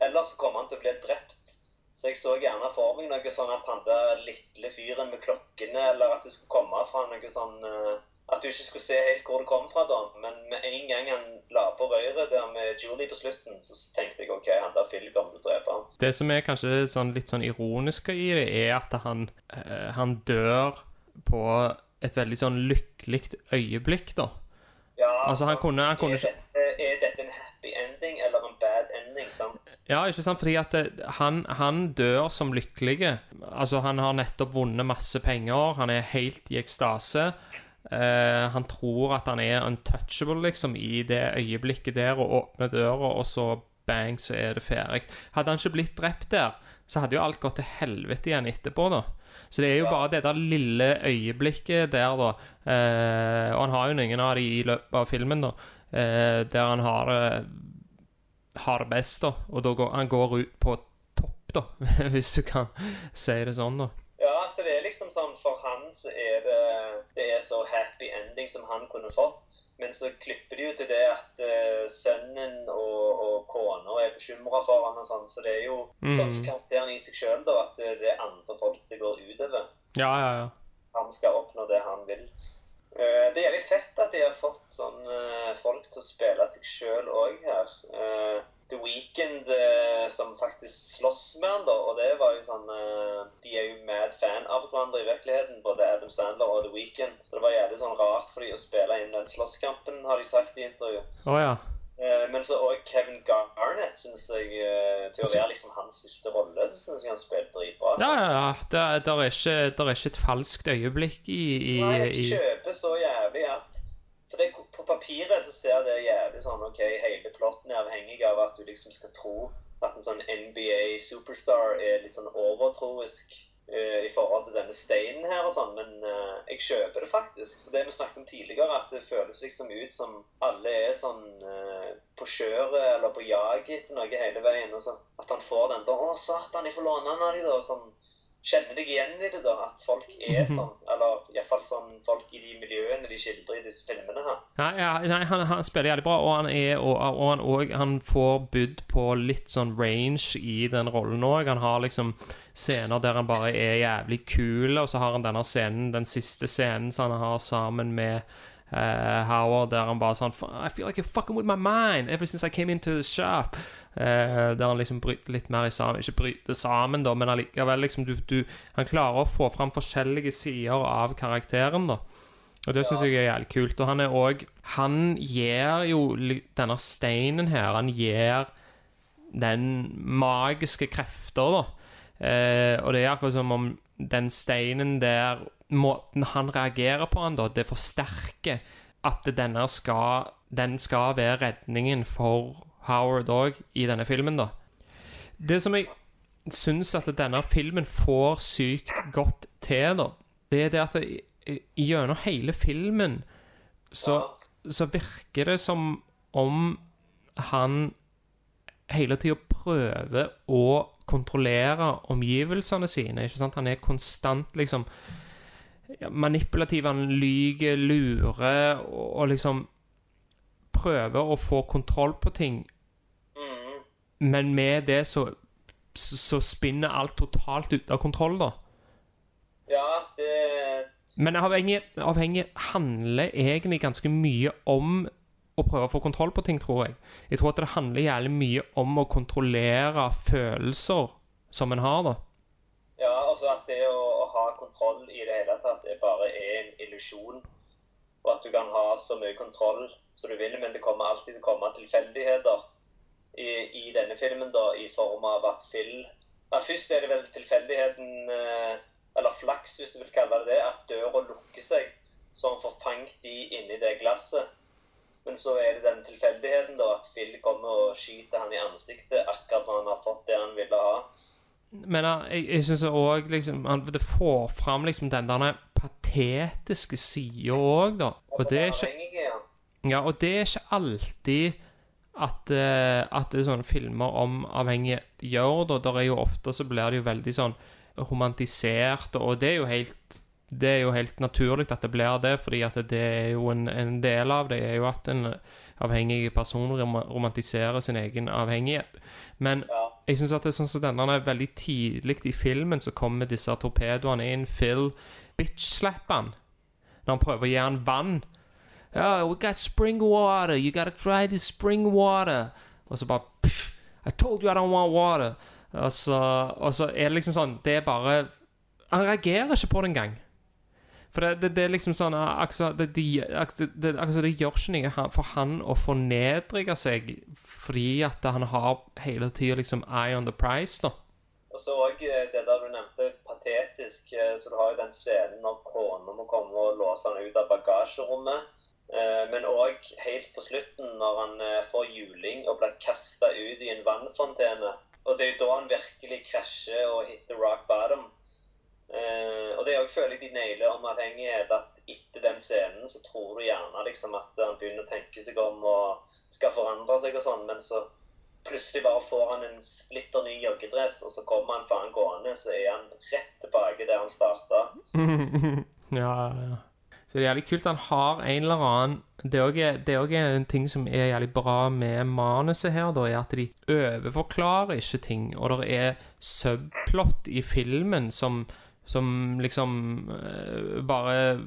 Eller så kommer han til å bli drept. Så jeg så gjerne for meg noe sånn at han der lille fyren med klokkene, eller at det skulle komme fra noe sånn eh, At du ikke skulle se helt hvor det kom fra, da. Men med en gang han la på røret der med Julie på slutten, så tenkte jeg OK, han der Philip kommer til å drepe ham. Det som er kanskje sånn, litt sånn ironisk i det, er at han, eh, han dør på et veldig sånn lykkelig øyeblikk, da. Ja, Altså, han kunne- han kunne dette, er dette en happy ending eller en bad ending? sant? Ja, ikke sant? Fordi at det, han, han dør som lykkelige. Altså, han har nettopp vunnet masse penger, han er helt i ekstase. Eh, han tror at han er untouchable, liksom, i det øyeblikket der, og åpner døra, og så bang, så er det ferdig. Hadde han ikke blitt drept der, så hadde jo alt gått til helvete igjen etterpå, da. Så det er jo bare det der lille øyeblikket der, da. Eh, og han har jo noen av de i løpet av filmen, da. Eh, der han har det har det best, da. Og da går, han går ut på topp, da, hvis du kan si det sånn, da. Ja, så det er liksom sånn For han så er det Det er så happy ending som han kunne fått. Men så klipper de jo til det at uh, sønnen og, og kona er bekymra for han og sånn. Så det er jo Mm. sånn som karakteren i seg sjøl, da. At det, det er andre folk det går utover. Ja, ja, ja. Han skal oppnå det han vil. Eh, det er jævlig fett at de har fått sånn eh, folk til å spille seg sjøl òg her. Eh, The Weeknd eh, som faktisk slåss med han, da. Og det var jo sånn eh, De er jo mad fan av hverandre i virkeligheten, både Adam Sandler og The Weeknd. Så det var jævlig sånn rart for dem å spille inn den slåsskampen, har de sagt i intervju. Oh, ja. Eh, men så òg Kevin Garnett syns jeg eh, Til å være liksom hans første rolle, så syns jeg han spilte dritbra. Ja, ja, ja. Det, der er ikke, der er ikke et falskt øyeblikk i, i, Nei, i jeg kjøper så jævlig at For det, på papiret så ser det jævlig sånn OK, hele plotten er avhengig av at du liksom skal tro at en sånn NBA superstar er litt sånn overtroisk eh, i forhold til denne steinen her og sånn, men eh, jeg kjøper det faktisk. For det vi snakket om tidligere, at det føles liksom ut som alle er sånn uh, på kjøret eller på jag etter noe hele veien, og så at han får den da Å, satan, jeg får låne den av deg', da. Sånn, kjenner deg igjen i det, da? At folk er sånn, eller iallfall sånn folk i de miljøene de skildrer i disse filmene her. Nei, ja, nei han, han spiller jævlig bra, og han, er, og, og han, og han får budd på litt sånn range i den rollen òg. Han har liksom scener der han bare er jævlig kul, og så har han denne scenen, den siste scenen som han har sammen med eh, Howard, der han bare sånn I feel like you're fucking with my mind ever since I came into the shop. Uh, der han liksom bryter litt mer i sammen Ikke bryter sammen, da, men allikevel liksom du, du, Han klarer å få fram forskjellige sider av karakteren, da. Og det syns jeg er jævlig kult. Og han er òg Han gir jo denne steinen her Han gir den magiske krefter, da. Eh, og det er akkurat som om den steinen der Måten han reagerer på han da, det forsterker at denne skal, den skal være redningen for Howard òg i denne filmen, da. Det som jeg syns at denne filmen får sykt godt til, da, det er det at gjennom hele filmen så, så virker det som om han hele tida prøver å kontrollere omgivelsene sine. ikke sant? Han er konstant liksom manipulativ, han lyger, lurer og, og liksom prøver å få kontroll på ting. Men med det så, så, så spinner alt totalt ut av kontroll, da. Ja, det Men avhengig, avhengig handler egentlig ganske mye om å prøve å få kontroll på ting, tror jeg. Jeg tror at det handler jævlig mye om å kontrollere følelser som en har, da. Ja, altså at det å, å ha kontroll i det hele tatt er bare er en illusjon. Og at du kan ha så mye kontroll som du vil, men det kommer alltid til å komme tilfeldigheter i, i denne filmen, da, i form av at Phil ja, Først er det vel tilfeldigheten, eh, eller flaks hvis du vil kalle det det, at døra lukker seg, så han får fanget de inni det glasset. Men så er det den tilfeldigheten da, at Phil kommer og skyter han i ansiktet akkurat når han har fått det han ville ha. Men uh, jeg, jeg syns òg liksom han- Det får fram liksom den der patetiske sida òg, da. Og det er ikke ja. Og det er ikke alltid at, eh, at det er sånne filmer om avhengighet gjør det. Der er jo ofte så blir det jo veldig sånn romantisert, og det er jo helt det er jo helt naturlig at det blir det, fordi at det er jo en, en del av det er jo at en avhengig person rom- romantiserer sin egen avhengighet. Men jeg syns at det er sånn som denne er veldig tidlig i filmen, så kommer disse torpedoene inn. Phil bitch-slapper han når han prøver å gi han vann. Oh, we got spring water. You gotta try this spring water. Og så bare pff, I told you I don't want water. Og så, og så er det liksom sånn Det er bare Han reagerer ikke på det engang. For det, det, det er liksom sånn akkurat det, det, gjør ikke noe for han å fornedre seg fordi at han har hele tida liksom eye on the price, da. Og så òg det der du nevnte, patetisk. eh, Så du har jo den scenen når kona må komme og låse han ut av bagasjerommet. Eh, Men òg helt på slutten, når han eh, får juling og blir kasta ut i en vannfontene. Og det er jo da han virkelig krasjer og hitter rock bottom. Eh, og det jeg føler jeg de nailer om avhengighet, at etter den scenen så tror du gjerne liksom at han begynner å tenke seg om og skal forandre seg og sånn, men så plutselig bare får han en splitter ny joggedress, og så kommer han faen gående, så er han rett tilbake der han starta. ja, ja. Så det er jævlig kult. Han har en eller annen det er òg en ting som er jævlig bra med manuset her, da, er at de overforklarer ikke ting. Og det er subplot i filmen som, som liksom eh, bare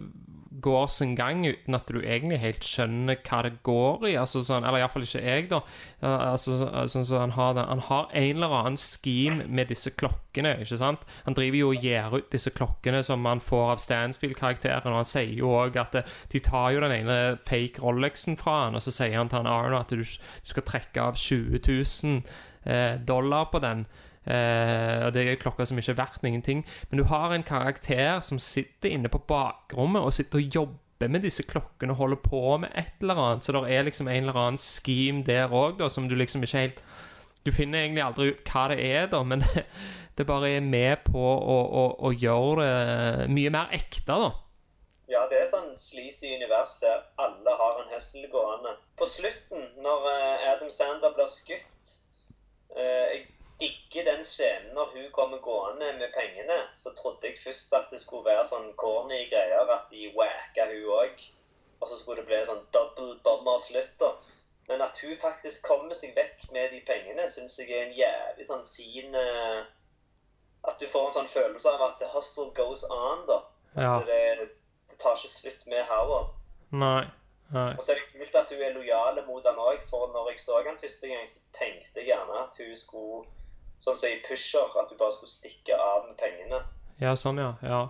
går sin gang uten at du egentlig helt skjønner hva det går i. Altså sånn, Eller iallfall ikke jeg, da. Altså, så- sånn så han, har det. han har en eller annen scheme med disse klokkene. ikke sant? Han driver jo og gir ut disse klokkene som han får av Stansfield-karakteren, og han sier jo òg at eh, de tar jo den ene fake Rolexen fra han, og så sier han til han Arno at du, du skal trekke av 20 000 eh, dollar på den. Eh, og Det er klokker som ikke er verdt ingenting. Men du har en karakter som sitter inne på bakrommet og sitter og jobber med disse klokkene og holder på med et eller annet. Så det er liksom en eller annen scheme der òg, som du liksom ikke helt Du finner egentlig aldri ut hva det er, da, men det, det bare er med på å, å, å gjøre det mye mer ekte, da. Ja, det er sånn sleazy univers der alle har en høssel gående. På slutten, når eh, Adam Sander blir skutt eh, Jeg digger den scenen når hun kommer gående med pengene. Så trodde jeg først at det skulle være sånn corny greier, at de wacka hun òg. Og så skulle det bli sånn double bomber-slutt, da. Men at hun faktisk kommer seg vekk med de pengene, syns jeg er en jævlig sånn fin uh, At du får en sånn følelse av at the hustle goes on, da. Ja. Det, det tar ikke slutt med Howard. Nei. Nei. Og så er det kult at hun er lojal mot han òg, for når jeg så han første gang, så tenkte jeg gjerne at hun skulle Sånn som i Pusher, at du bare skulle stikke av med pengene. Ja, sånn, ja. ja.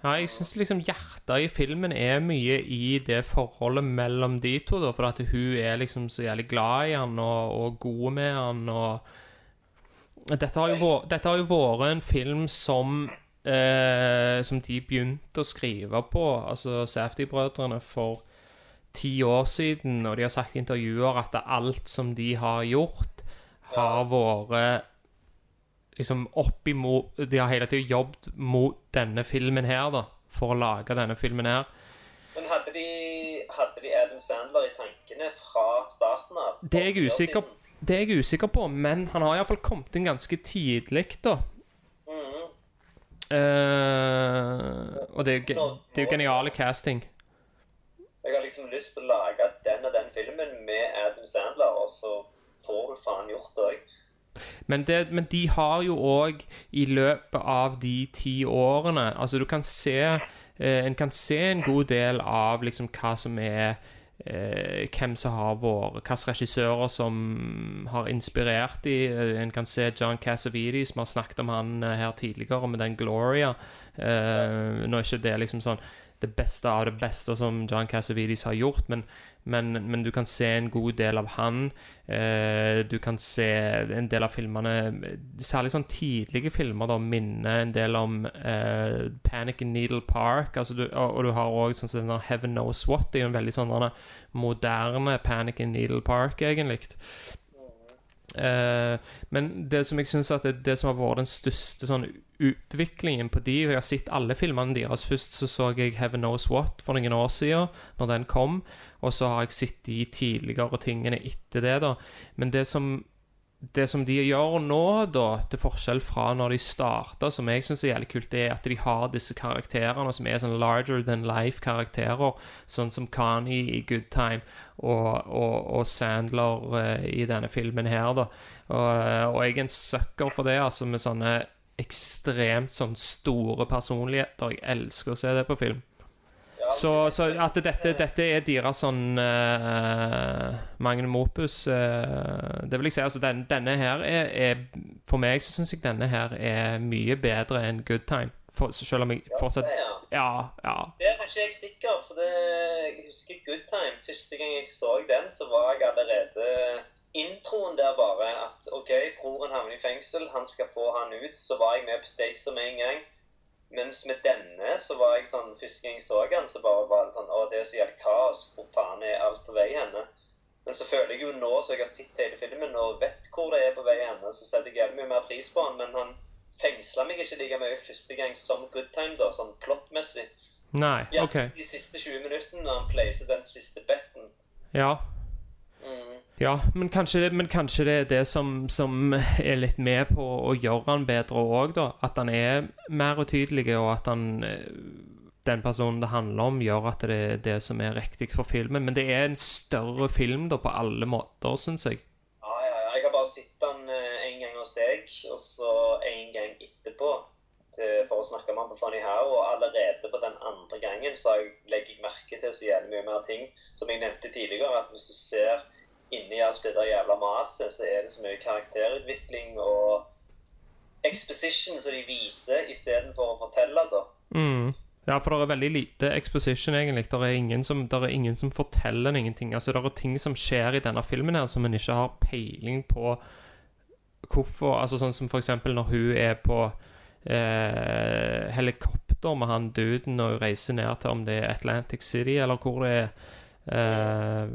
Ja, jeg syns liksom hjertet i filmen er mye i det forholdet mellom de to, da, for at hun er liksom så jævlig glad i han og, og god med han og dette har, jo dette har jo vært en film som eh, Som de begynte å skrive på, altså Safety-brødrene, for ti år siden. Og de har sagt i intervjuer at alt som de har gjort, har vært liksom opp imot De har hele tiden jobbet mot denne filmen her, da. For å lage denne filmen her. Men hadde de, hadde de Adam Sandler i tankene fra starten av? Det er jeg usikker, det er jeg usikker på, men han har iallfall kommet inn ganske tidlig, da. Mhm. uh, og det er, jo det er jo geniale casting. Jeg har liksom lyst til å lage den og den filmen med Adam Sandler, og så får du faen gjort det òg. Men, det, men de har jo òg i løpet av de ti årene Altså, du kan se eh, En kan se en god del av liksom hva som er eh, Hvem som har vært Hvilke regissører som har inspirert de Eh, En kan se John Cassavetes, vi har snakket om han eh, her tidligere med den Gloria. Eh, nå er ikke det liksom sånn det beste av det beste som John Cassavetes har gjort, men, men, men du kan se en god del av han. Eh, du kan se en del av filmene Særlig sånn tidlige filmer da minner en del om eh, Panic in Needle Park. Altså du, og, og du har òg sånn som sånn, Heaven Knows What. Det er jo en veldig sånn moderne Panic in Needle Park, egentlig. Eh, men det som jeg synes at det, det som har vært den største sånn utviklingen på de Jeg har sett alle filmene deres. Først så så jeg Heaven Knows What for noen år siden, når den kom. Og så har jeg sett de tidligere tingene etter det, da. Men det som det som de gjør nå, da, til forskjell fra når de starta, som jeg syns er jævlig kult, det er at de har disse karakterene som er sånn larger than life-karakterer, sånn som Kani i Good Time og, og, og Sandler uh, i denne filmen her, da. Og, og jeg er en sucker for det, altså, med sånne ekstremt sånn store personligheter. Jeg elsker å se det på film. Så, så at dette, dette er deres sånn uh, magnum opus uh, Det vil jeg si. altså den, Denne her er, er For meg så syns jeg denne her er mye bedre enn Good Time. For, så selv om jeg fortsatt. Ja, ja. Der er ikke jeg sikker, for det, jeg husker Good Time. Første gang jeg så den, så var jeg allerede Introen der bare at OK, broren havner i fengsel, han skal få han ut. Så var jeg med på stakes med en gang. Mens med denne så var jeg sånn Første gang jeg så han, så bare var det sånn Å, det er så jævlig kaos. Hvor faen er alt på vei henne? Men så føler jeg jo nå, så jeg har sett hele filmen og vet hvor det er på vei henne, så setter jeg jævlig mye mer pris på han. Men han fengsla meg ikke like mye første gang som Good Time, da, sånn plottmessig. Nei, Ja, OK. De siste 20 minuttene når han placer den siste betten. Ja. Ja, men kanskje, men kanskje det er det som, som er litt med på å gjøre han bedre òg, da. At han er mer utydelig, og at han eh, den personen det handler om, gjør at det er det som er riktig for filmen. Men det er en større film da på alle måter, syns jeg. Ja, ja, ja. Jeg har bare sett den eh, en gang hos deg, og så en gang etterpå til, for å snakke med han på Funny How. Og allerede på den andre gangen så legger jeg merke til så jævlig mye mer ting. Som jeg nevnte tidligere, at hvis du ser inni alt det der jævla maset, så er det så mye karakterutvikling og exposition som de viser istedenfor å fortelle, da. Mm. Ja, for det er veldig lite exposition, egentlig. Det er ingen som, der er ingen som forteller en ingenting. Altså, det er ting som skjer i denne filmen her som en ikke har peiling på hvorfor Altså sånn som for eksempel når hun er på eh, helikopter med han duden og reiser ned til om det er Atlantic City, eller hvor det er eh,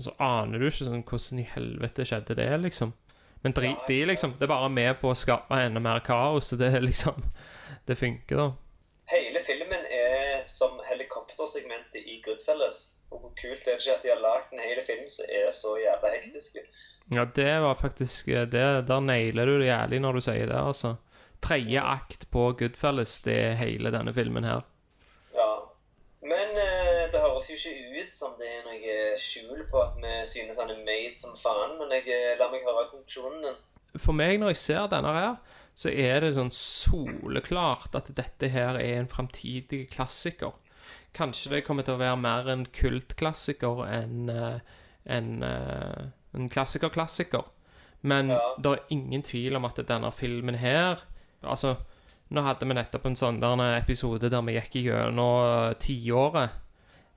Så aner du ikke sånn hvordan i helvete skjedde det, liksom. Men drit i, liksom. Det er bare med på å skape enda mer kaos. Det er liksom Det funker, da. Hele filmen er som helikoptersegmentet i Goodfellas. Og hvor kult er det ikke at de har lagd en hel film som er så jævla hektisk. Ja, det var faktisk eh, det, Der nailer du det jævlig når du sier det, altså. Tredje akt på Goodfellas, det er hele denne filmen her. Ja. Men eh, det høres jo ikke ut som det er noe skjul på at vi synes han er made som faen. Men jeg lar la meg høre konklusjonen din. For meg, når jeg ser denne her, så er det sånn soleklart at dette her er en framtidig klassiker. Kanskje det kommer til å være mer en kultklassiker enn eh, en, eh, en klassiker-klassiker. Men Ja. det er ingen tvil om at denne filmen her Altså, nå hadde vi nettopp en sånn der episode der vi gikk gjennom eh, tiåret.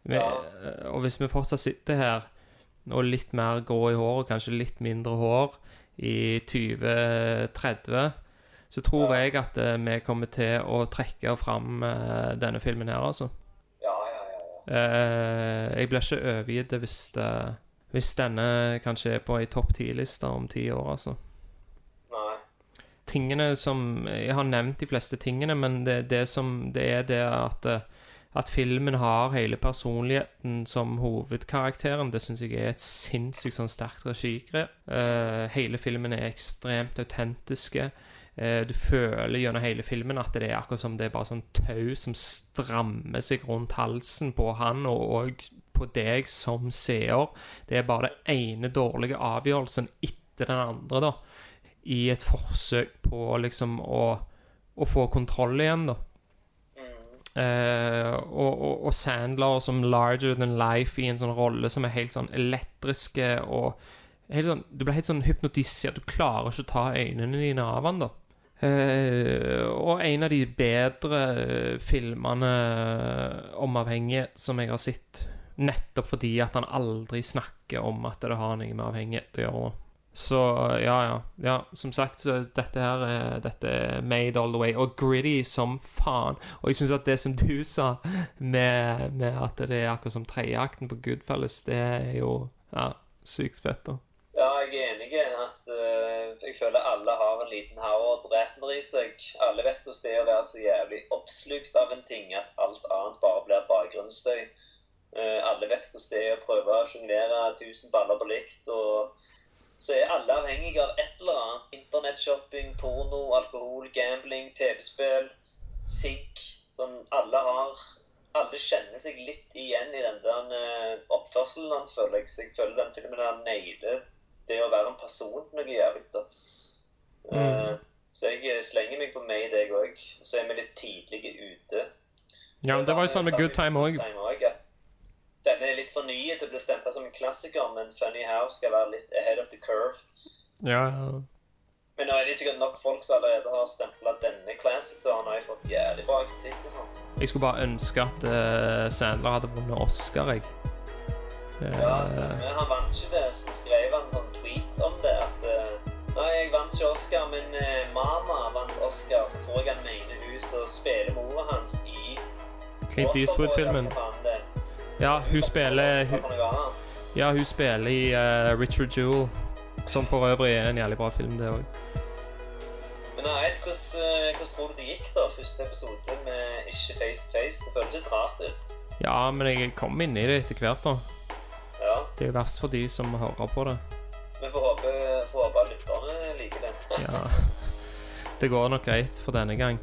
Ja. eh, Og hvis vi fortsatt sitter her og litt mer grå i håret, kanskje litt mindre hår i 2030, så tror Ja. jeg at eh, vi kommer til å trekke fram denne filmen her, altså. Ja, ja, ja. ja. Jeg blir ikke overgitt hvis, hvis denne kanskje er på ei topp ti-liste om ti år, altså. Tingene som Jeg har nevnt de fleste tingene, men det, det som det er det at, eh, at filmen har hele personligheten som hovedkarakteren, det syns jeg er et sinnssykt sånn sterkt regigrep. Uh, hele filmen er ekstremt autentiske. Eh, du føler gjennom hele filmen at det er akkurat som det er bare sånn tau som strammer seg rundt halsen på han, og og på deg som seer. Det er bare den ene dårlige avgjørelsen etter den andre, da i et forsøk på liksom å, å få kontroll igjen, da. Eh, og, og, og Sandler som larger than life i en sånn rolle som er helt sånn elektriske og helt sånn, Du blir helt sånn hypnotisert. Du klarer ikke å ta øynene dine av han, da. Uh, og en av de bedre eh, filmene om avhengighet som jeg har sett, nettopp fordi at han aldri snakker om at det har noe med avhengighet å gjøre. Så ja, ja. ja som sagt, dette her er, dette er made all the way. Og gritty som faen. Og jeg syns at det som du sa, med, med at det er akkurat som tredjeakten på Goodfellas, det er jo ja, sykt fett, da. Ja, jeg er enig i at uh, jeg føler alle har en liten Howard Ratner i seg. Alle vet hvordan det er å være så jævlig oppslukt av en ting at alt annet bare blir bakgrunnsstøy. Uh, alle vet hvordan det er å prøve å sjonglere tusen baller på likt. og så er alle avhengige av et eller annet. Internettshopping, porno, alkohol, gambling, TV-spill, sigg. Som alle har Alle kjenner seg litt igjen i den der eh, oppførselen hans, føler jeg. Så jeg føler den filmen der nailer det å være en person noe jævlig. da. Mm. så jeg slenger meg på meg, deg òg. Så er vi litt tidlige ute. Ja, men det var jo sånn med Good Time òg. Denne er litt for ny til å bli stempla som en klassiker, men Funny House skal være litt ahead of the curve. Ja, ja. Men nå er det sikkert nok folk som allerede har stempla denne classic. og han har jo fått jævlig bra kritikk. og sånn. Jeg skulle bare ønske at uh, Sandler hadde vunnet Oscar, jeg. Ja, Ja, men han vant ikke det. Så skrev han sånn tweet om det at uh, Nei, jeg vant ikke Oscar, men uh, Mama vant Oscar. Så tror jeg han mener hun som spiller mora hans i Clint Eastwood-filmen. Er. Ja, hun spiller hun? Ja, hun spiller i uh, Richard Jewell. Som for øvrig er en jævlig bra film, det òg. Men nei, hvordan, eh, hvordan tror du det gikk, da? Første episode med ikke face to face. Det føles litt rart ut. Ja, men jeg kom inn i det etter hvert, da. Ja. Det er jo verst for de som hører på det. Vi får håpe, får håpe at lytterne liker det. Ja. Det går nok greit for denne gang.